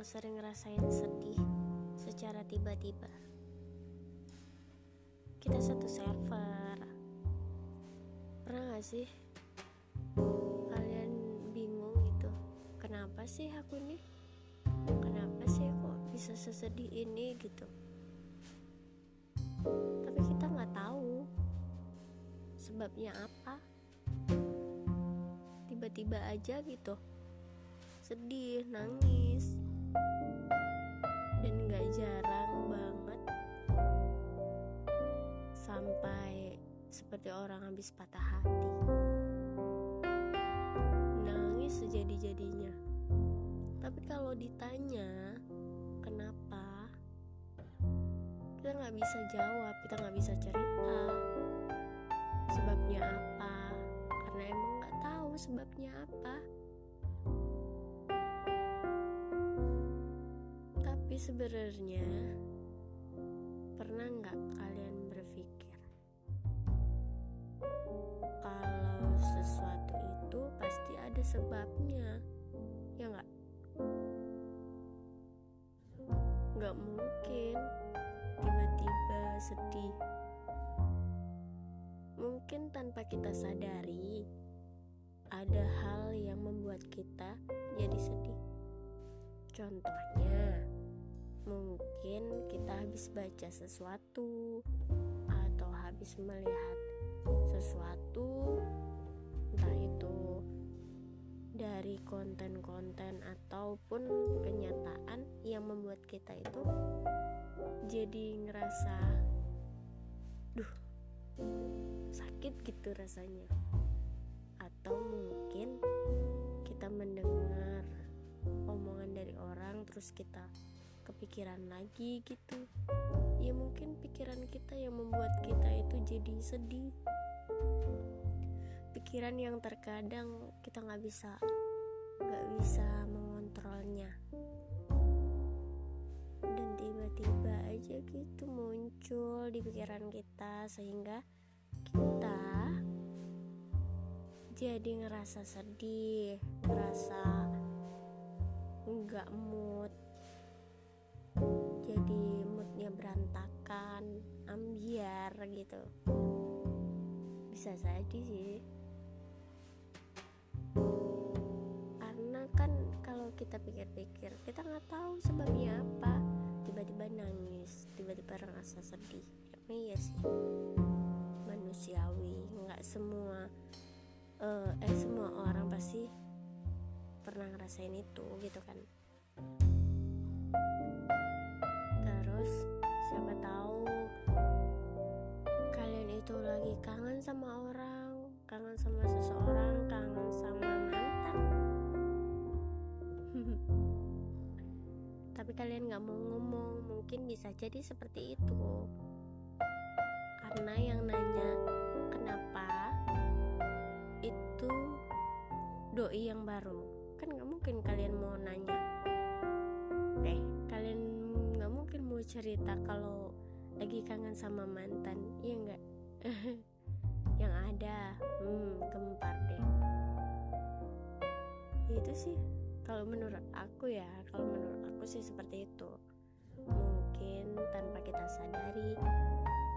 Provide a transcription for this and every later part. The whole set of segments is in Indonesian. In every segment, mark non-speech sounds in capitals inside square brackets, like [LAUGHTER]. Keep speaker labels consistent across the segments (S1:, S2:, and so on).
S1: sering ngerasain sedih secara tiba-tiba? Kita satu server. Pernah gak sih kalian bingung gitu? Kenapa sih aku nih? Kenapa sih kok bisa sesedih ini gitu? Tapi kita nggak tahu sebabnya apa. Tiba-tiba aja gitu sedih, nangis, dan gak jarang banget sampai seperti orang habis patah hati. Nangis sejadi-jadinya. Tapi kalau ditanya kenapa, kita nggak bisa jawab, kita nggak bisa cerita sebabnya apa, karena emang nggak tahu sebabnya apa. Tapi sebenarnya pernah nggak kalian berpikir kalau sesuatu itu pasti ada sebabnya, ya nggak? Nggak mungkin tiba-tiba sedih. Mungkin tanpa kita sadari ada hal yang membuat kita jadi sedih. Contohnya, Mungkin kita habis baca sesuatu atau habis melihat sesuatu, entah itu dari konten-konten ataupun kenyataan yang membuat kita itu jadi ngerasa duh sakit gitu rasanya. Atau mungkin kita mendengar omongan dari orang terus kita kepikiran lagi gitu. Ya mungkin pikiran kita yang membuat kita itu jadi sedih. Pikiran yang terkadang kita nggak bisa nggak bisa mengontrolnya. Dan tiba-tiba aja gitu muncul di pikiran kita sehingga kita jadi ngerasa sedih ngerasa nggak mood gitu. Bisa saja sih. Karena kan kalau kita pikir-pikir kita nggak tahu sebabnya apa. Tiba-tiba nangis tiba-tiba rasa sedih. Emang iya sih. Manusiawi nggak semua uh, eh semua orang pasti pernah ngerasain itu gitu kan. Siapa tahu sama orang kangen sama seseorang kangen sama mantan. [LAUGHS] Tapi kalian nggak mau ngomong mungkin bisa jadi seperti itu. Karena yang nanya kenapa itu doi yang baru? Kan nggak mungkin kalian mau nanya. Eh kalian mau cerita kalau lagi kangen sama mantan iya enggak yang [LAUGHS] ada. Hmm gempar deh. Ya itu sih kalau menurut aku ya kalau menurut aku sih seperti itu. Mungkin tanpa kita sadari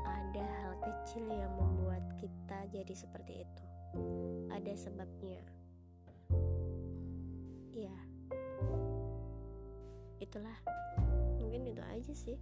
S1: ada hal kecil yang membuat kita jadi seperti itu. Ada sebabnya. Ya itulah. Mungkin itu aja sih